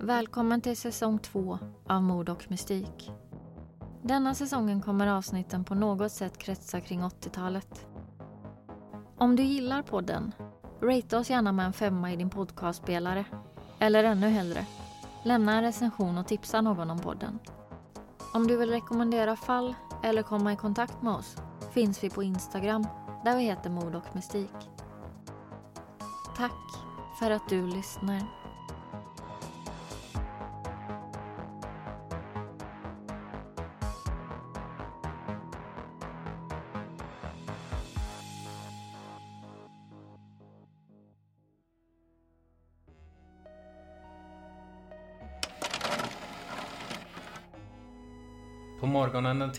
Välkommen till säsong två av Mord och mystik. Denna säsongen kommer avsnitten på något sätt kretsa kring 80-talet. Om du gillar podden, ratea oss gärna med en femma i din podcastspelare. Eller ännu hellre, lämna en recension och tipsa någon om podden. Om du vill rekommendera fall eller komma i kontakt med oss finns vi på Instagram där vi heter Mord och mystik. Tack för att du lyssnar.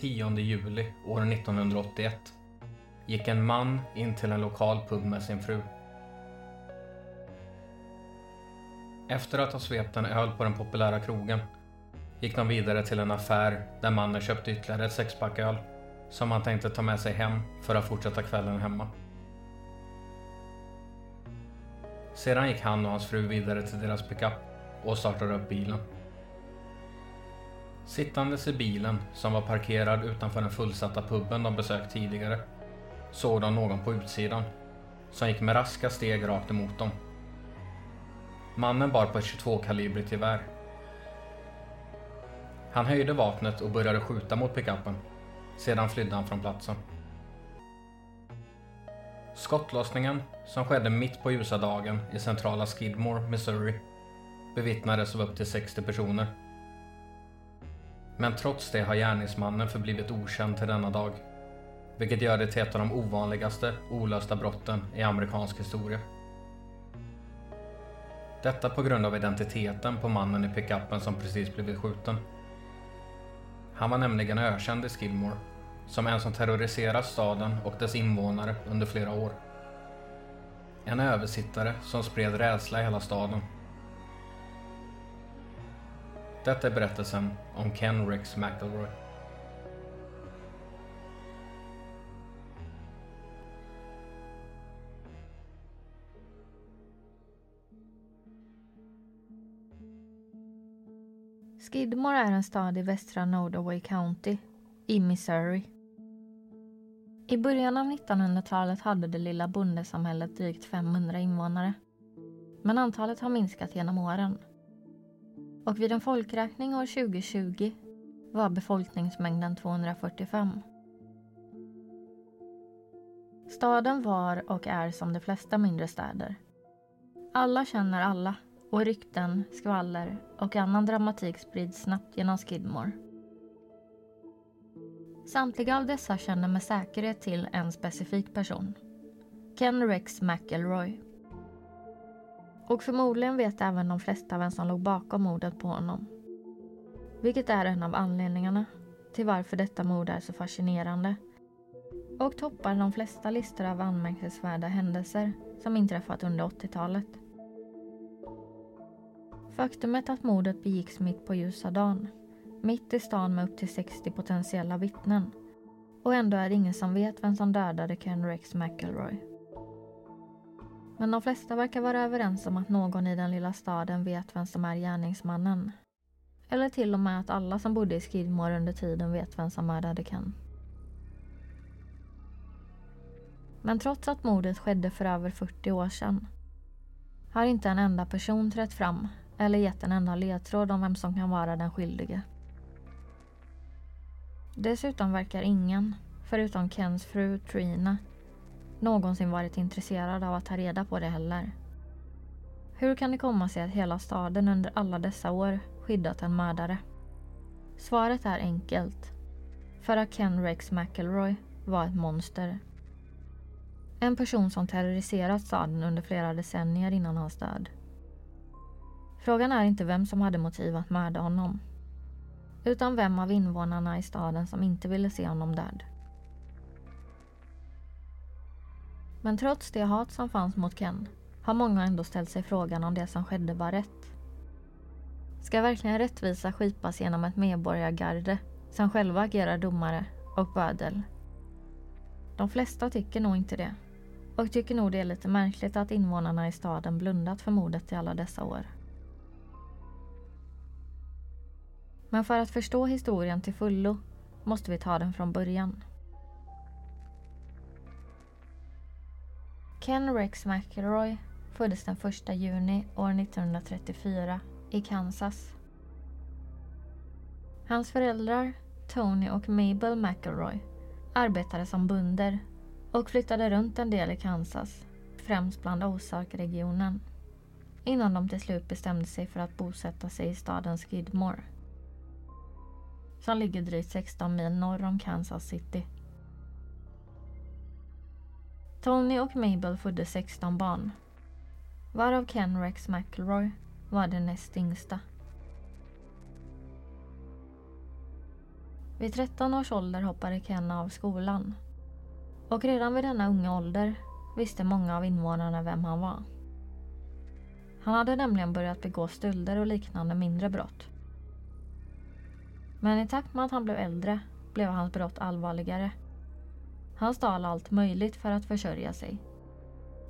10 juli år 1981 gick en man in till en lokal pub med sin fru. Efter att ha svept en öl på den populära krogen gick de vidare till en affär där mannen köpte ytterligare ett sexpack öl som han tänkte ta med sig hem för att fortsätta kvällen hemma. Sedan gick han och hans fru vidare till deras pickup och startade upp bilen. Sittandes i bilen, som var parkerad utanför den fullsatta puben de besökt tidigare, såg de någon på utsidan, som gick med raska steg rakt emot dem. Mannen bar på ett 22-kalibrigt gevär. Han höjde vapnet och började skjuta mot pickuppen. Sedan flydde han från platsen. Skottlossningen, som skedde mitt på ljusa dagen i centrala Skidmore, Missouri, bevittnades av upp till 60 personer. Men trots det har gärningsmannen förblivit okänd till denna dag. Vilket gör det till ett av de ovanligaste olösta brotten i amerikansk historia. Detta på grund av identiteten på mannen i pickuppen som precis blivit skjuten. Han var nämligen ökänd i Skidmore som en som terroriserat staden och dess invånare under flera år. En översittare som spred rädsla i hela staden. Detta är berättelsen om Ken Rex McElroy. Skidmore är en stad i västra Nodaway County i Missouri. I början av 1900-talet hade det lilla bondesamhället drygt 500 invånare. Men antalet har minskat genom åren. Och vid en folkräkning år 2020 var befolkningsmängden 245. Staden var och är som de flesta mindre städer. Alla känner alla och rykten, skvaller och annan dramatik sprids snabbt genom Skidmore. Samtliga av dessa känner med säkerhet till en specifik person. Ken Rex McElroy. Och förmodligen vet även de flesta vem som låg bakom mordet på honom. Vilket är en av anledningarna till varför detta mord är så fascinerande och toppar de flesta listor av anmärkningsvärda händelser som inträffat under 80-talet. Faktumet att mordet begicks mitt på ljusa dagen, mitt i stan med upp till 60 potentiella vittnen och ändå är det ingen som vet vem som dödade Ken Rex McElroy. Men de flesta verkar vara överens om att någon i den lilla staden vet vem som är gärningsmannen. Eller till och med att alla som bodde i Skidmore under tiden vet vem som mördade Ken. Men trots att mordet skedde för över 40 år sedan har inte en enda person trätt fram eller gett en enda ledtråd om vem som kan vara den skyldige. Dessutom verkar ingen, förutom Kens fru Trina, någonsin varit intresserad av att ta reda på det heller. Hur kan det komma sig att hela staden under alla dessa år skyddat en mördare? Svaret är enkelt. För att Ken Rex McElroy var ett monster. En person som terroriserat staden under flera decennier innan hans död. Frågan är inte vem som hade motiv att mörda honom. Utan vem av invånarna i staden som inte ville se honom död. Men trots det hat som fanns mot Ken har många ändå ställt sig frågan om det som skedde var rätt. Ska verkligen rättvisa skipas genom ett medborgargarde som själva agerar domare och bödel? De flesta tycker nog inte det och tycker nog det är lite märkligt att invånarna i staden blundat för mordet i alla dessa år. Men för att förstå historien till fullo måste vi ta den från början. Ken Rex McElroy föddes den 1 juni år 1934 i Kansas. Hans föräldrar, Tony och Mabel McElroy, arbetade som bunder och flyttade runt en del i Kansas, främst bland Ozark-regionen. Innan de till slut bestämde sig för att bosätta sig i staden Skidmore. Som ligger drygt 16 mil norr om Kansas City. Tony och Mabel födde 16 barn. Varav Ken Rex McElroy var den näst yngsta. Vid 13 års ålder hoppade Ken av skolan. Och redan vid denna unga ålder visste många av invånarna vem han var. Han hade nämligen börjat begå stölder och liknande mindre brott. Men i takt med att han blev äldre blev hans brott allvarligare. Han stal allt möjligt för att försörja sig.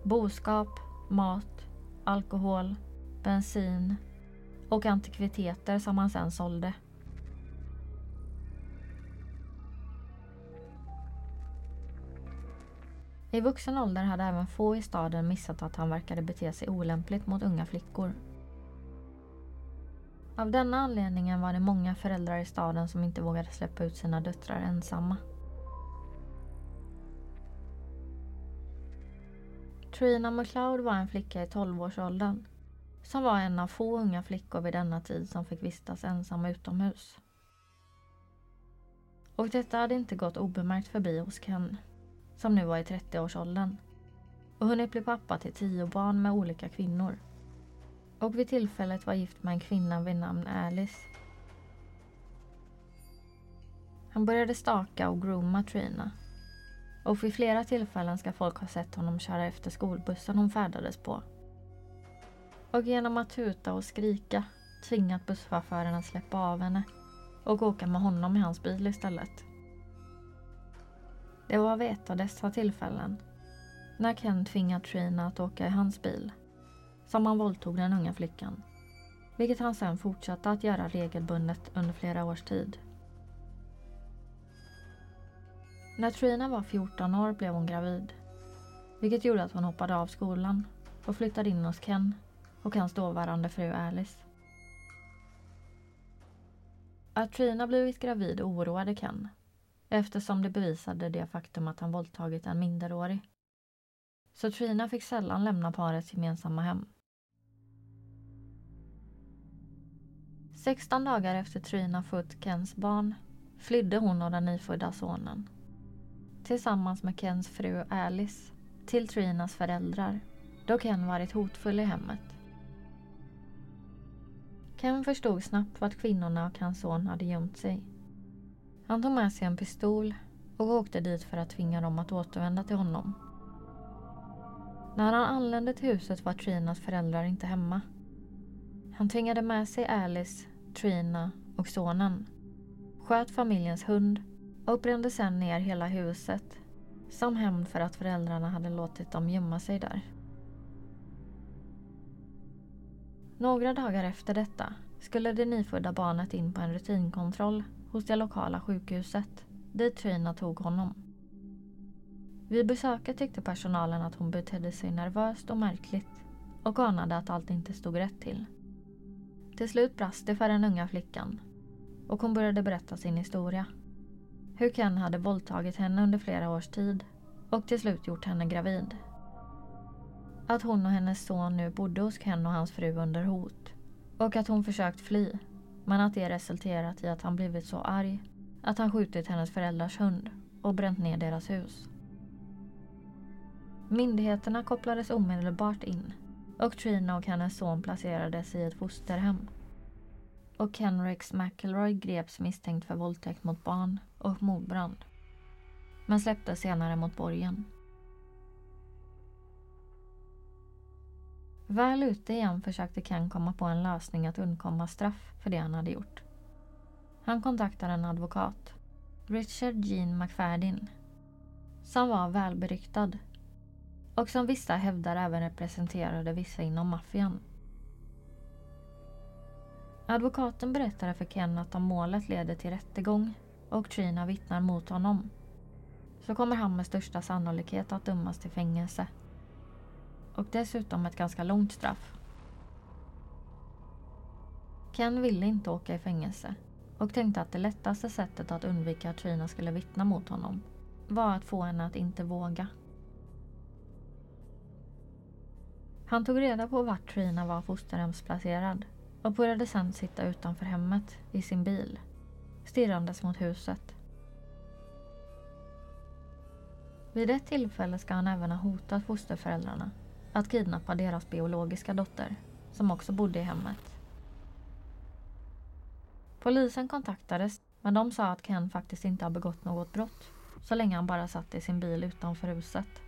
Boskap, mat, alkohol, bensin och antikviteter som han sen sålde. I vuxen ålder hade även få i staden missat att han verkade bete sig olämpligt mot unga flickor. Av denna anledningen var det många föräldrar i staden som inte vågade släppa ut sina döttrar ensamma. Trina McLeod var en flicka i 12-årsåldern som var en av få unga flickor vid denna tid som fick vistas ensam utomhus. Och detta hade inte gått obemärkt förbi hos Ken som nu var i 30-årsåldern och hunnit bli pappa till tio barn med olika kvinnor. Och vid tillfället var gift med en kvinna vid namn Alice. Han började staka och grooma Trina. Och vid flera tillfällen ska folk ha sett honom köra efter skolbussen hon färdades på. Och genom att tuta och skrika tvingat busschauffören att släppa av henne och åka med honom i hans bil istället. Det var vid ett av dessa tillfällen, när Ken tvingat Trina att åka i hans bil, som han våldtog den unga flickan. Vilket han sen fortsatte att göra regelbundet under flera års tid. När Trina var 14 år blev hon gravid. Vilket gjorde att hon hoppade av skolan och flyttade in hos Ken och hans dåvarande fru Alice. Att Trina blivit gravid oroade Ken eftersom det bevisade det faktum att han våldtagit en minderårig. Så Trina fick sällan lämna parets gemensamma hem. 16 dagar efter Trina fött Kens barn flydde hon och den nyfödda sonen. Tillsammans med Kens fru Alice till Trinas föräldrar då Ken varit hotfull i hemmet. Ken förstod snabbt vart kvinnorna och hans son hade gömt sig han tog med sig en pistol och åkte dit för att tvinga dem att återvända till honom. När han anlände till huset var Trinas föräldrar inte hemma. Han tvingade med sig Alice, Trina och sonen, sköt familjens hund och brände sedan ner hela huset som hämnd för att föräldrarna hade låtit dem gömma sig där. Några dagar efter detta skulle det nyfödda barnet in på en rutinkontroll hos det lokala sjukhuset dit Trina tog honom. Vid besöket tyckte personalen att hon betedde sig nervöst och märkligt och anade att allt inte stod rätt till. Till slut brast det för den unga flickan och hon började berätta sin historia. Hur Ken hade våldtagit henne under flera års tid och till slut gjort henne gravid. Att hon och hennes son nu bodde hos Ken och hans fru under hot och att hon försökt fly men att det resulterat i att han blivit så arg att han skjutit hennes föräldrars hund och bränt ner deras hus. Myndigheterna kopplades omedelbart in och Trina och hennes son placerades i ett fosterhem. Och Kenrix McElroy greps misstänkt för våldtäkt mot barn och mordbrand. Men släpptes senare mot borgen. Väl ute igen försökte Ken komma på en lösning att undkomma straff för det han hade gjort. Han kontaktade en advokat, Richard Jean McFadden, som var välberyktad och som vissa hävdar även representerade vissa inom maffian. Advokaten berättade för Ken att om målet leder till rättegång och Trina vittnar mot honom så kommer han med största sannolikhet att dömas till fängelse. Och dessutom ett ganska långt straff. Ken ville inte åka i fängelse och tänkte att det lättaste sättet att undvika att Trina skulle vittna mot honom var att få henne att inte våga. Han tog reda på vart Trina var fosterhemsplacerad och började sedan sitta utanför hemmet i sin bil, stirrandes mot huset. Vid ett tillfälle ska han även ha hotat fosterföräldrarna att kidnappa deras biologiska dotter, som också bodde i hemmet. Polisen kontaktades, men de sa att Ken faktiskt inte har begått något brott så länge han bara satt i sin bil utanför huset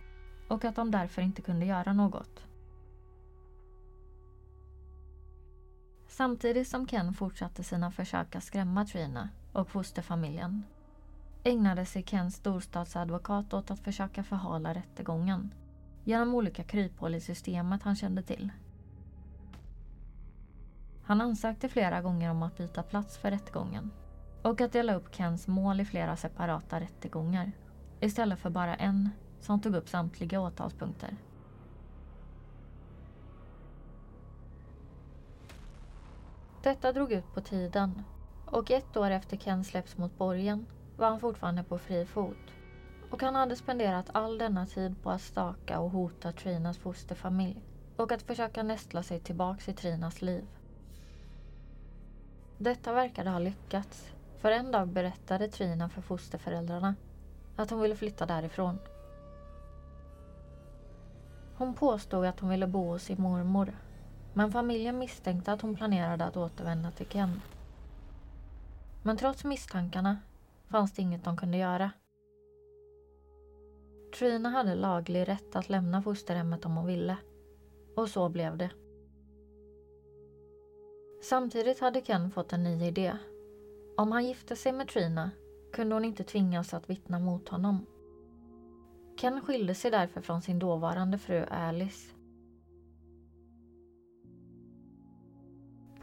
och att de därför inte kunde göra något. Samtidigt som Ken fortsatte sina försök att skrämma Trina och fosterfamiljen ägnade sig Kens storstadsadvokat åt att försöka förhala rättegången genom olika kryphål i systemet han kände till. Han ansökte flera gånger om att byta plats för rättegången och att dela upp Kens mål i flera separata rättegångar istället för bara en som tog upp samtliga åtalspunkter. Detta drog ut på tiden och ett år efter Ken släpps mot borgen var han fortfarande på fri fot. Och han hade spenderat all denna tid på att staka och hota Trinas fosterfamilj och att försöka nästla sig tillbaks i Trinas liv. Detta verkade ha lyckats, för en dag berättade Trina för fosterföräldrarna att hon ville flytta därifrån. Hon påstod att hon ville bo hos sin mormor, men familjen misstänkte att hon planerade att återvända till Ken. Men trots misstankarna fanns det inget de kunde göra. Trina hade laglig rätt att lämna fosterhemmet om hon ville. Och så blev det. Samtidigt hade Ken fått en ny idé. Om han gifte sig med Trina kunde hon inte tvingas att vittna mot honom. Ken skilde sig därför från sin dåvarande fru Alice.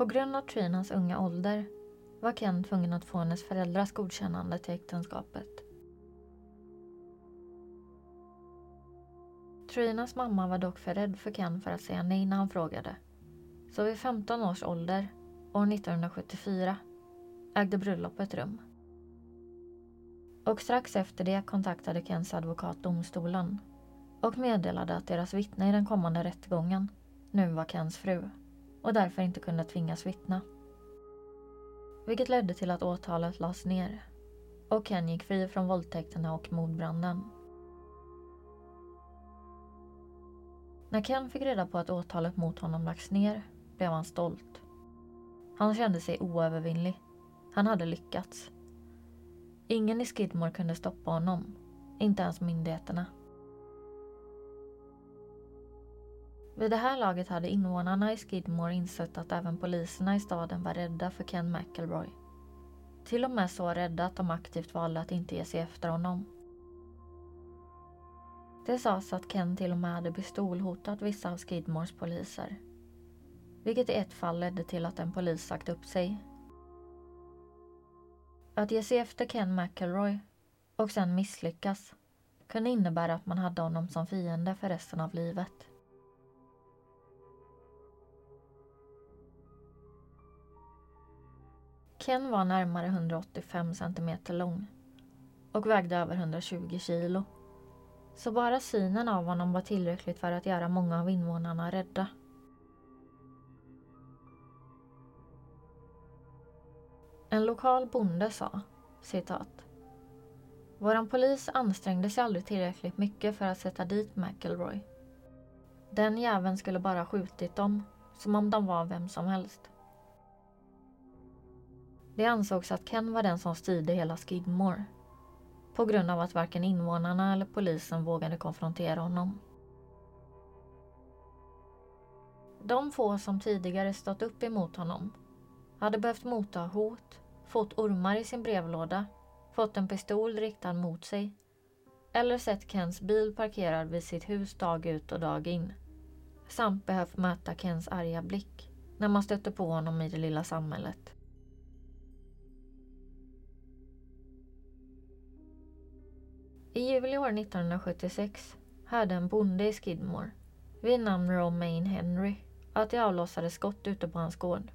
På grund av Trinas unga ålder var Ken tvungen att få hennes föräldrars godkännande till äktenskapet. Trinas mamma var dock för rädd för Ken för att säga nej när han frågade. Så vid 15 års ålder, år 1974, ägde bröllopet rum. Och strax efter det kontaktade Kens advokat domstolen och meddelade att deras vittne i den kommande rättegången nu var Kens fru och därför inte kunde tvingas vittna vilket ledde till att åtalet lades ner och Ken gick fri från våldtäkterna och mordbranden. När Ken fick reda på att åtalet mot honom lagts ner blev han stolt. Han kände sig oövervinnlig. Han hade lyckats. Ingen i Skidmore kunde stoppa honom, inte ens myndigheterna. Vid det här laget hade invånarna i Skidmore insett att även poliserna i staden var rädda för Ken McElroy. Till och med så rädda att de aktivt valde att inte ge sig efter honom. Det sades att Ken till och med hade pistolhotat vissa av Skidmores poliser. Vilket i ett fall ledde till att en polis sagt upp sig. Att ge sig efter Ken McElroy och sen misslyckas kunde innebära att man hade honom som fiende för resten av livet. Ken var närmare 185 centimeter lång och vägde över 120 kilo. Så bara synen av honom var tillräckligt för att göra många av invånarna rädda. En lokal bonde sa, citat. Våran polis ansträngde sig aldrig tillräckligt mycket för att sätta dit McElroy. Den jäveln skulle bara skjutit dem, som om de var vem som helst. Det ansågs att Ken var den som styrde hela Skidmore. På grund av att varken invånarna eller polisen vågade konfrontera honom. De få som tidigare stått upp emot honom hade behövt motta hot, fått ormar i sin brevlåda, fått en pistol riktad mot sig eller sett Kens bil parkerad vid sitt hus dag ut och dag in samt behövt möta Kens arga blick när man stötte på honom i det lilla samhället. I juli år 1976 hörde en bonde i Skidmore vid namn Romaine Henry att det avlossade skott ute på hans gård.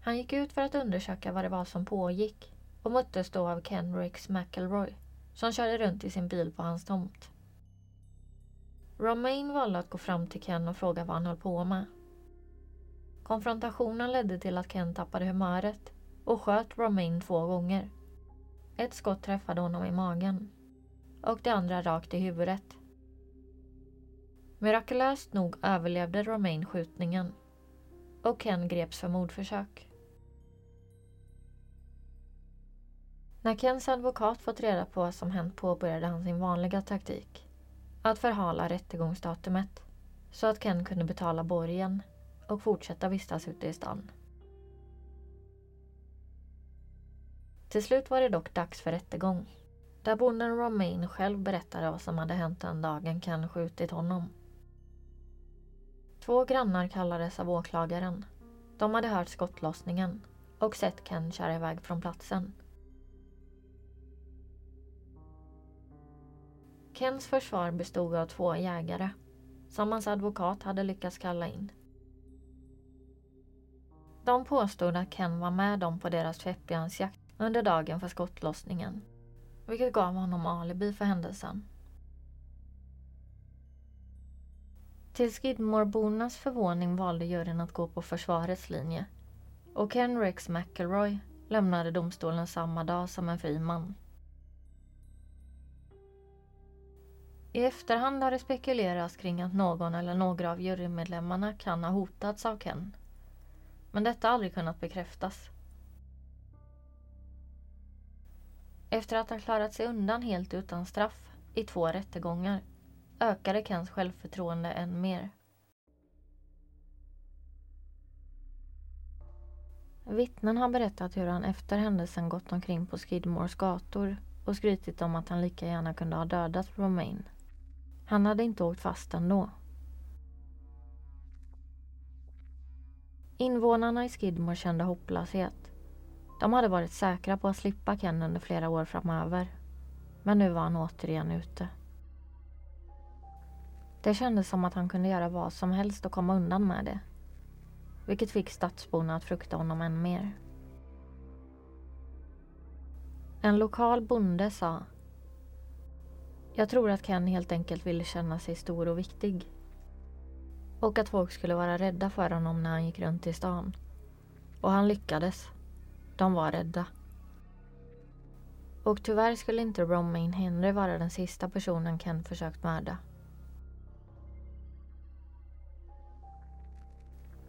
Han gick ut för att undersöka vad det var som pågick och möttes då av Ken Ricks McElroy som körde runt i sin bil på hans tomt. Romaine valde att gå fram till Ken och fråga vad han höll på med. Konfrontationen ledde till att Ken tappade humöret och sköt Romaine två gånger. Ett skott träffade honom i magen och det andra rakt i huvudet. Mirakulöst nog överlevde Romaine skjutningen och Ken greps för mordförsök. När Kens advokat fått reda på vad som hänt påbörjade han sin vanliga taktik. Att förhala rättegångsdatumet så att Ken kunde betala borgen och fortsätta vistas ute i stan. Till slut var det dock dags för rättegång. Där bonden Romain själv berättade vad som hade hänt den dagen Ken skjutit honom. Två grannar kallades av åklagaren. De hade hört skottlossningen och sett Ken köra iväg från platsen. Kens försvar bestod av två jägare som hans advokat hade lyckats kalla in. De påstod att Ken var med dem på deras tvättbjörnsjakt under dagen för skottlossningen, vilket gav honom alibi för händelsen. Till Skidmorebornas förvåning valde juryn att gå på försvarets linje och Ken Rex McElroy lämnade domstolen samma dag som en fri man. I efterhand har det spekulerats kring att någon eller några av jurymedlemmarna kan ha hotats av Ken. Men detta har aldrig kunnat bekräftas. Efter att han klarat sig undan helt utan straff i två rättegångar ökade Kens självförtroende än mer. Vittnen har berättat hur han efter händelsen gått omkring på Skidmores gator och skrytit om att han lika gärna kunde ha dödat Romain. Han hade inte åkt fast ändå. Invånarna i Skidmore kände hopplöshet. De hade varit säkra på att slippa Ken under flera år framöver. Men nu var han återigen ute. Det kändes som att han kunde göra vad som helst och komma undan med det. Vilket fick stadsborna att frukta honom än mer. En lokal bonde sa jag tror att Ken helt enkelt ville känna sig stor och viktig. Och att folk skulle vara rädda för honom när han gick runt i stan. Och han lyckades. De var rädda. Och tyvärr skulle inte Romain Henry vara den sista personen Ken försökt mörda.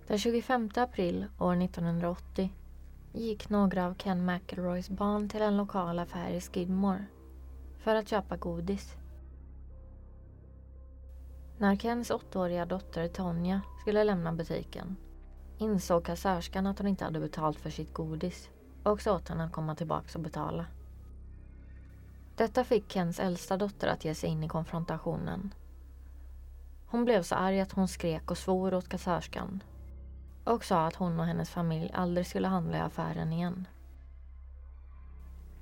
Den 25 april år 1980 gick några av Ken McElroys barn till en lokal affär i Skidmore för att köpa godis. När Kens åttaåriga dotter Tonja skulle lämna butiken insåg kassörskan att hon inte hade betalt för sitt godis och sa åt henne att komma tillbaka och betala. Detta fick Kens äldsta dotter att ge sig in i konfrontationen. Hon blev så arg att hon skrek och svor åt kassörskan och sa att hon och hennes familj aldrig skulle handla i affären igen.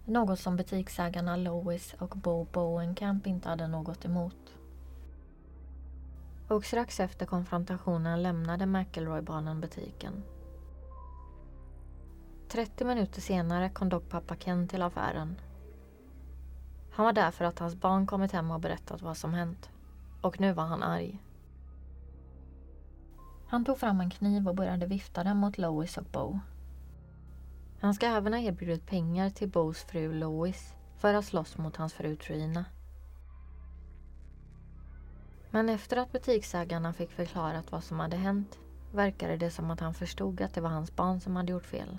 Något som butiksägarna Lois och Bo Bowenkamp inte hade något emot. Och strax efter konfrontationen lämnade McElroy-barnen butiken. 30 minuter senare kom dock pappa Ken till affären. Han var där för att hans barn kommit hem och berättat vad som hänt. Och nu var han arg. Han tog fram en kniv och började vifta den mot Lois och Bo. Han ska även ha erbjudit pengar till Bos fru Lois för att slåss mot hans fru Trina. Men efter att butiksägarna fick förklarat vad som hade hänt verkade det som att han förstod att det var hans barn som hade gjort fel.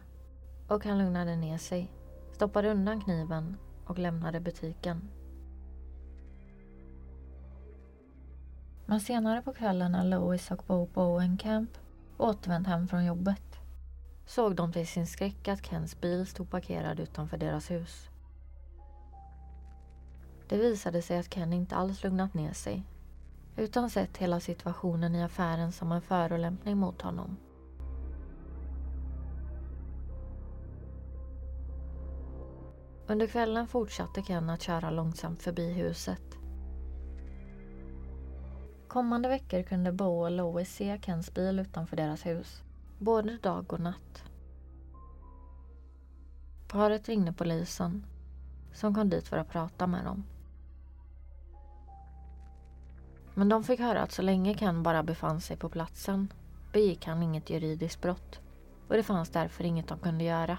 Och han lugnade ner sig, stoppade undan kniven och lämnade butiken. Men senare på kvällen när Lois och Bo Camp återvänt hem från jobbet såg de till sin skräck att Kens bil stod parkerad utanför deras hus. Det visade sig att Ken inte alls lugnat ner sig utan sett hela situationen i affären som en förolämpning mot honom Under kvällen fortsatte Ken att köra långsamt förbi huset. Kommande veckor kunde Bo och Lois se Kens bil utanför deras hus, både dag och natt. Paret ringde polisen, som kom dit för att prata med dem. Men de fick höra att så länge Ken bara befann sig på platsen begick han inget juridiskt brott och det fanns därför inget de kunde göra.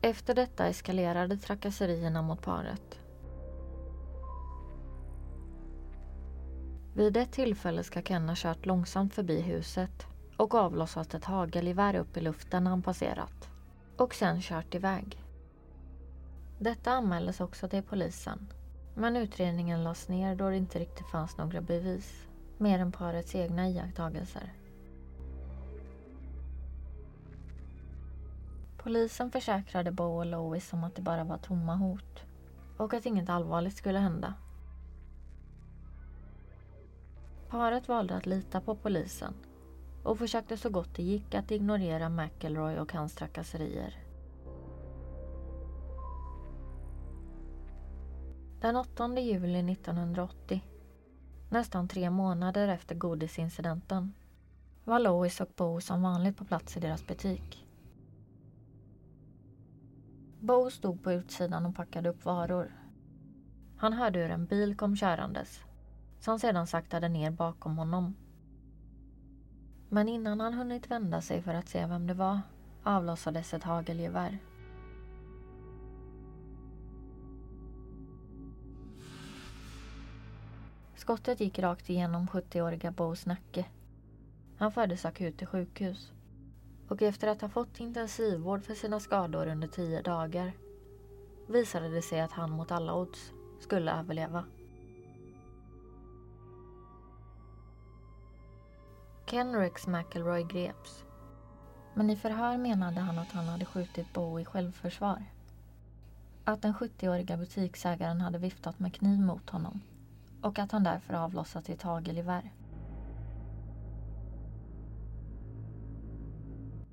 Efter detta eskalerade trakasserierna mot paret. Vid ett tillfälle ska Ken ha kört långsamt förbi huset och avlossat ett hagelgevär upp i luften när han passerat och sen kört iväg. Detta anmäldes också till polisen men utredningen lades ner då det inte riktigt fanns några bevis mer än parets egna iakttagelser. Polisen försäkrade Bo och Lois om att det bara var tomma hot och att inget allvarligt skulle hända. Paret valde att lita på polisen och försökte så gott det gick att ignorera McElroy och hans trakasserier. Den 8 juli 1980, nästan tre månader efter godisincidenten, var Lois och Bo som vanligt på plats i deras butik. Bo stod på utsidan och packade upp varor. Han hörde hur en bil kom körandes, som sedan saktade ner bakom honom. Men innan han hunnit vända sig för att se vem det var avlossades ett hagelgevär. Skottet gick rakt igenom 70-åriga Bos nacke. Han fördes akut till sjukhus och efter att ha fått intensivvård för sina skador under tio dagar visade det sig att han mot alla odds skulle överleva. Ken Rex McElroy greps. Men i förhör menade han att han hade skjutit Bo i självförsvar. Att den 70-åriga butiksägaren hade viftat med kniv mot honom och att han därför avlossat ett hagelgevär.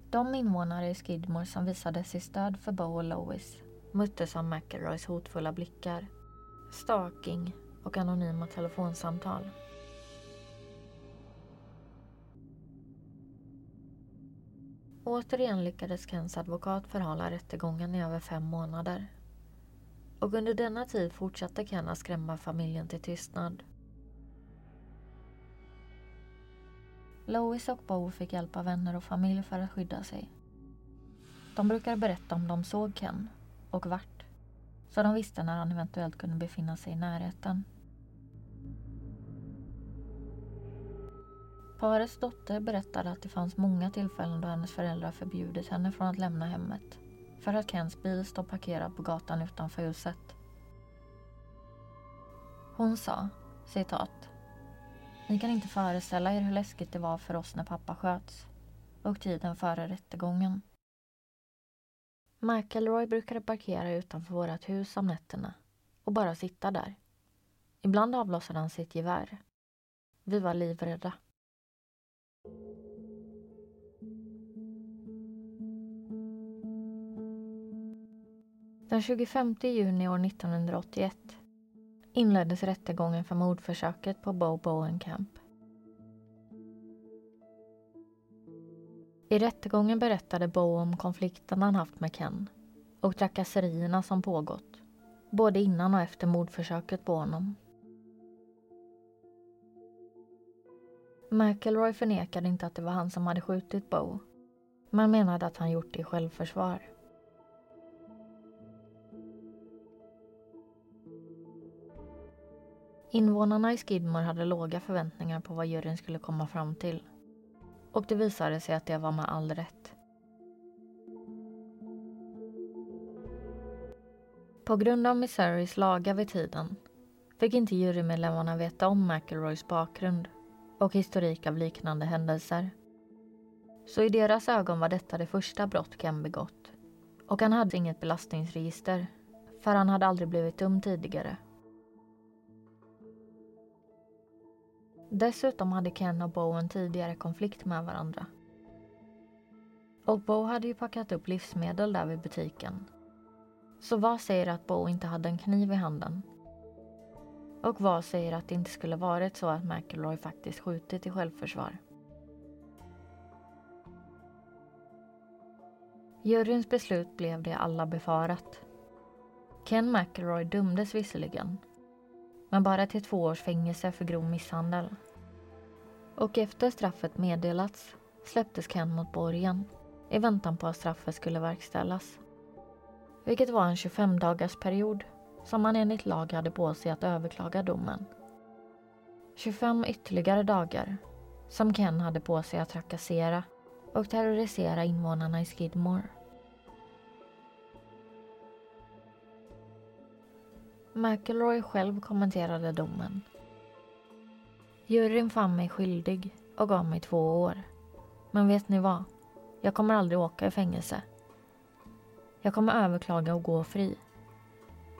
De invånare i Skidmore som visade sitt stöd för Bo och Lois möttes av McElroys hotfulla blickar, stalking och anonyma telefonsamtal. Återigen lyckades Kens advokat förhala rättegången i över fem månader. Och under denna tid fortsatte Ken att skrämma familjen till tystnad. Lois och Bo fick hjälp av vänner och familj för att skydda sig. De brukade berätta om de såg Ken och vart, så de visste när han eventuellt kunde befinna sig i närheten. Parets dotter berättade att det fanns många tillfällen då hennes föräldrar förbjudit henne från att lämna hemmet för att Kens bil stod parkerad på gatan utanför huset. Hon sa, citat, ni kan inte föreställa er hur läskigt det var för oss när pappa sköts och tiden före rättegången. McElroy brukade parkera utanför vårt hus om nätterna och bara sitta där. Ibland avlossade han sitt gevär. Vi var livrädda. Den 25 juni år 1981 inleddes rättegången för mordförsöket på Bo Bowenkamp. I rättegången berättade Bo om konflikten han haft med Ken och trakasserierna som pågått, både innan och efter mordförsöket på honom. McElroy förnekade inte att det var han som hade skjutit Bo, men menade att han gjort det i självförsvar. Invånarna i Skidmore hade låga förväntningar på vad juryn skulle komma fram till. Och det visade sig att det var med all rätt. På grund av Missouris lagar vid tiden fick inte jurymedlemmarna veta om McElroys bakgrund och historik av liknande händelser. Så i deras ögon var detta det första brott Ken begått. Och han hade inget belastningsregister, för han hade aldrig blivit dum tidigare. Dessutom hade Ken och Bo en tidigare konflikt med varandra. Och Bo hade ju packat upp livsmedel där vid butiken. Så vad säger att Bo inte hade en kniv i handen? Och vad säger att det inte skulle varit så att McElroy faktiskt skjutit i självförsvar? Juryns beslut blev det alla befarat. Ken McElroy dömdes visserligen, men bara till två års fängelse för grov misshandel. Och efter straffet meddelats släpptes Ken mot borgen i väntan på att straffet skulle verkställas. Vilket var en 25 dagars period som han enligt lag hade på sig att överklaga domen. 25 ytterligare dagar som Ken hade på sig att trakassera och terrorisera invånarna i Skidmore. McElroy själv kommenterade domen. Juryn fann mig skyldig och gav mig två år. Men vet ni vad? Jag kommer aldrig åka i fängelse. Jag kommer överklaga och gå fri.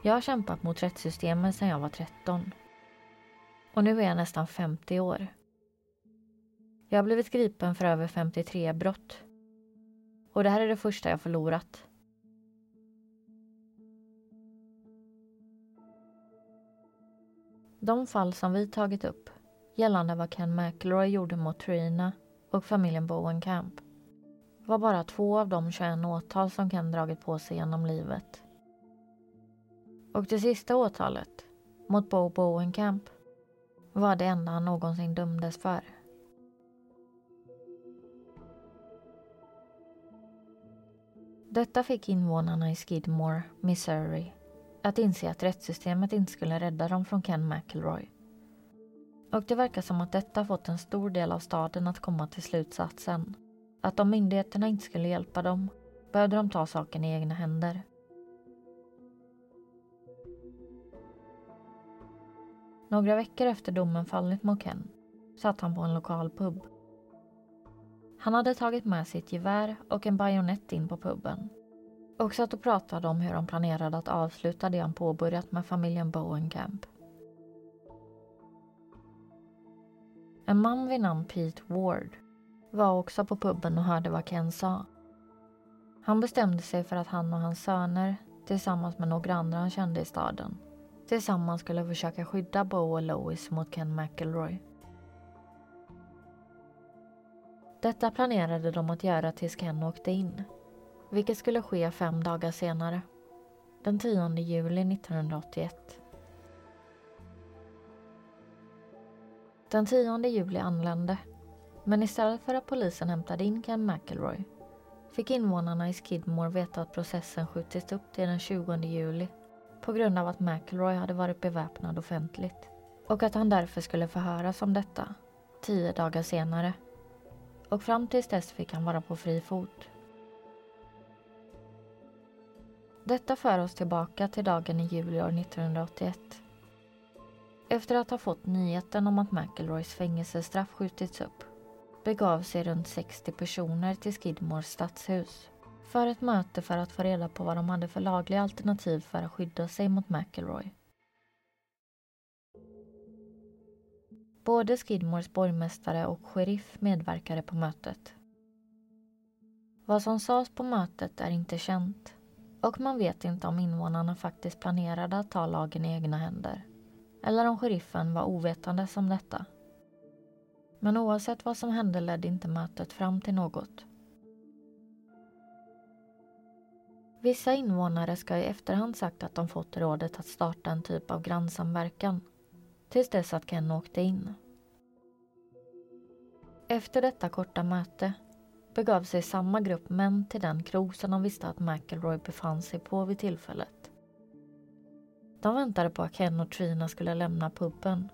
Jag har kämpat mot rättssystemet sedan jag var 13. Och nu är jag nästan 50 år. Jag har blivit gripen för över 53 brott. Och det här är det första jag förlorat. De fall som vi tagit upp gällande vad Ken McElroy gjorde mot Trina och familjen Bowen Camp var bara två av de 21 åtal som Ken dragit på sig genom livet. Och det sista åtalet, mot Bo Bowenkamp, var det enda han någonsin dömdes för. Detta fick invånarna i Skidmore, Missouri att inse att rättssystemet inte skulle rädda dem från Ken McElroy. Och det verkar som att detta fått en stor del av staden att komma till slutsatsen att om myndigheterna inte skulle hjälpa dem behövde de ta saken i egna händer. Några veckor efter domen fallit mot Ken satt han på en lokal pub. Han hade tagit med sitt gevär och en bajonett in på puben och satt och pratade om hur de planerade att avsluta det han påbörjat med familjen Bowenkamp. En man vid namn Pete Ward var också på puben och hörde vad Ken sa. Han bestämde sig för att han och hans söner tillsammans med några andra han kände i staden tillsammans skulle försöka skydda Bo och Lois mot Ken McElroy. Detta planerade de att göra tills Ken åkte in vilket skulle ske fem dagar senare, den 10 juli 1981. Den 10 juli anlände, men istället för att polisen hämtade in Ken McElroy fick invånarna i Skidmore veta att processen skjutits upp till den 20 juli på grund av att McElroy hade varit beväpnad offentligt och att han därför skulle förhöras om detta tio dagar senare. Och fram tills dess fick han vara på fri fot. Detta för oss tillbaka till dagen i juli år 1981. Efter att ha fått nyheten om att McElroys fängelsestraff skjutits upp begav sig runt 60 personer till Skidmores stadshus för ett möte för att få reda på vad de hade för lagliga alternativ för att skydda sig mot McElroy. Både Skidmores borgmästare och sheriff medverkade på mötet. Vad som sades på mötet är inte känt och man vet inte om invånarna faktiskt planerade att ta lagen i egna händer. Eller om sheriffen var ovetande om detta. Men oavsett vad som hände ledde inte mötet fram till något. Vissa invånare ska i efterhand sagt att de fått rådet att starta en typ av grannsamverkan tills dess att Ken åkte in. Efter detta korta möte begav sig samma grupp män till den krog som de visste att McElroy befann sig på vid tillfället. De väntade på att Ken och Trina skulle lämna puben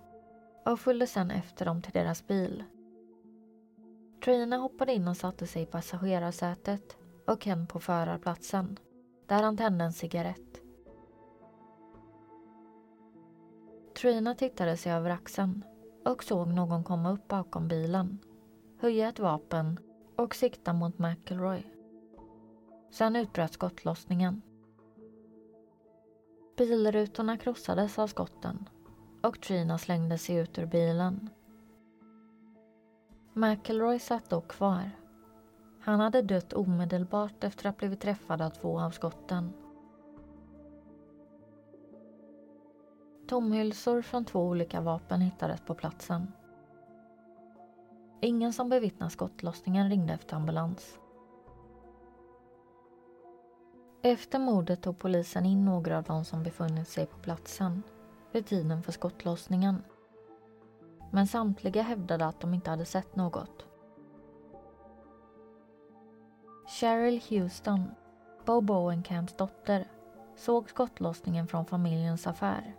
och följde sedan efter dem till deras bil. Trina hoppade in och satte sig i passagerarsätet och Ken på förarplatsen där han tände en cigarett. Trina tittade sig över axeln och såg någon komma upp bakom bilen, höja ett vapen och sikta mot McIlroy. Sen utbröt skottlossningen. Bilrutorna krossades av skotten och Trina slängde sig ut ur bilen. McIlroy satt dock kvar. Han hade dött omedelbart efter att ha blivit träffad av två av skotten. Tomhylsor från två olika vapen hittades på platsen. Ingen som bevittnat skottlossningen ringde efter ambulans. Efter mordet tog polisen in några av de som befunnit sig på platsen vid tiden för skottlossningen. Men samtliga hävdade att de inte hade sett något. Cheryl Houston, Bob Bowenkamps dotter, såg skottlossningen från familjens affär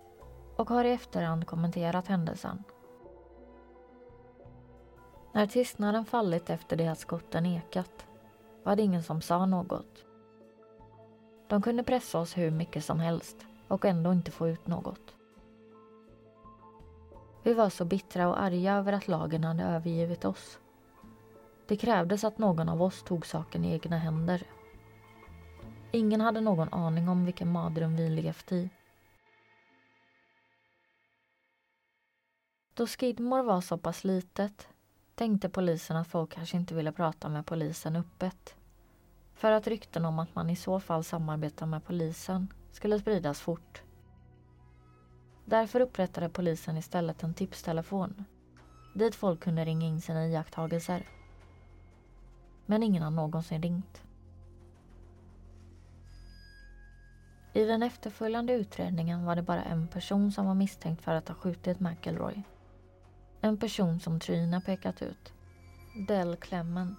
och har i efterhand kommenterat händelsen. När tystnaden fallit efter det att skotten ekat var det ingen som sa något. De kunde pressa oss hur mycket som helst och ändå inte få ut något. Vi var så bittra och arga över att lagen hade övergivit oss. Det krävdes att någon av oss tog saken i egna händer. Ingen hade någon aning om vilken mardröm vi levt i. Då Skidmore var så pass litet tänkte polisen att folk kanske inte ville prata med polisen öppet. För att rykten om att man i så fall samarbetar med polisen skulle spridas fort. Därför upprättade polisen istället en tipstelefon dit folk kunde ringa in sina iakttagelser. Men ingen har någonsin ringt. I den efterföljande utredningen var det bara en person som var misstänkt för att ha skjutit McElroy. En person som Trina pekat ut. Del Clement.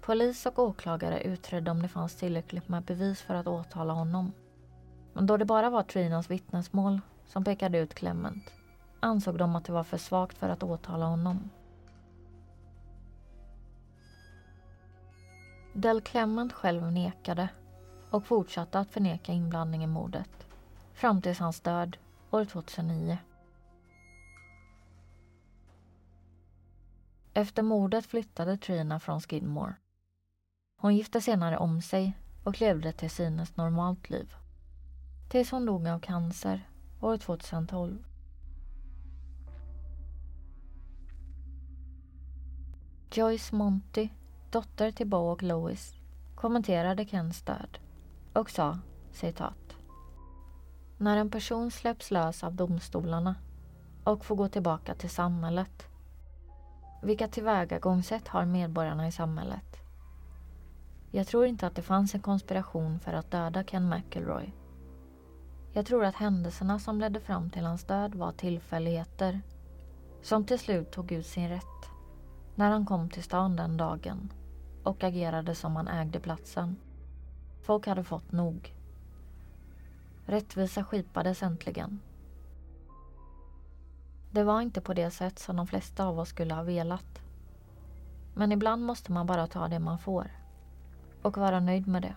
Polis och åklagare utredde om det fanns tillräckligt med bevis för att åtala honom. Men då det bara var Trinas vittnesmål som pekade ut Clement ansåg de att det var för svagt för att åtala honom. Del Clement själv nekade och fortsatte att förneka inblandning i mordet fram tills hans död år 2009. Efter mordet flyttade Trina från Skidmore. Hon gifte senare om sig och levde till synes normalt liv. Tills hon dog av cancer år 2012. Joyce Monty, dotter till Bo och Lois, kommenterade Kens död och sa citat när en person släpps lös av domstolarna och får gå tillbaka till samhället. Vilka tillvägagångssätt har medborgarna i samhället? Jag tror inte att det fanns en konspiration för att döda Ken McElroy. Jag tror att händelserna som ledde fram till hans död var tillfälligheter som till slut tog ut sin rätt när han kom till stan den dagen och agerade som han ägde platsen. Folk hade fått nog. Rättvisa skipades äntligen. Det var inte på det sätt som de flesta av oss skulle ha velat. Men ibland måste man bara ta det man får. Och vara nöjd med det.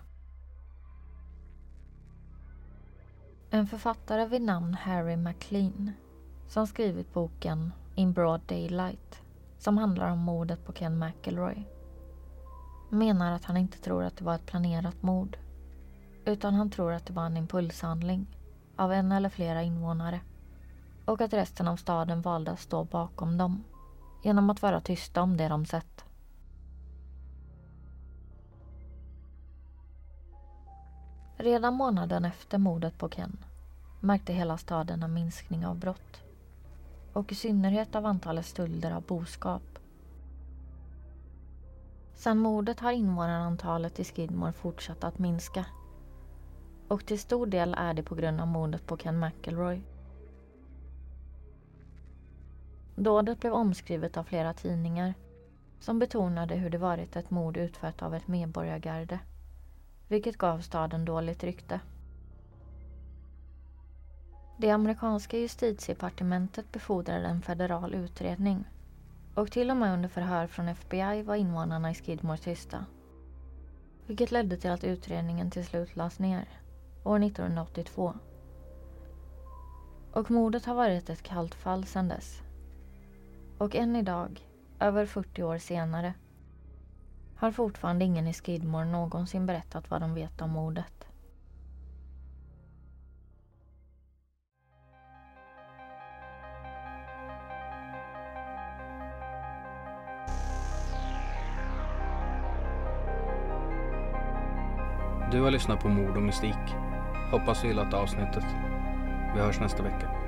En författare vid namn Harry MacLean som skrivit boken In Broad Daylight som handlar om mordet på Ken McElroy menar att han inte tror att det var ett planerat mord utan han tror att det var en impulshandling av en eller flera invånare och att resten av staden valde att stå bakom dem genom att vara tysta om det de sett. Redan månaden efter mordet på Ken märkte hela staden en minskning av brott och i synnerhet av antalet stölder av boskap. Sedan mordet har invånarantalet i Skidmore fortsatt att minska och till stor del är det på grund av mordet på Ken McElroy. Dådet blev omskrivet av flera tidningar som betonade hur det varit ett mord utfört av ett medborgargarde vilket gav staden dåligt rykte. Det amerikanska justitiedepartementet befordrade en federal utredning och till och med under förhör från FBI var invånarna i Skidmore tysta. Vilket ledde till att utredningen till slut lades ner år 1982. Och mordet har varit ett kallt fall sedan dess. Och än idag, över 40 år senare, har fortfarande ingen i Skidmore någonsin berättat vad de vet om mordet. Du har lyssnat på Mord och mystik Hoppas du gillat avsnittet. Vi hörs nästa vecka.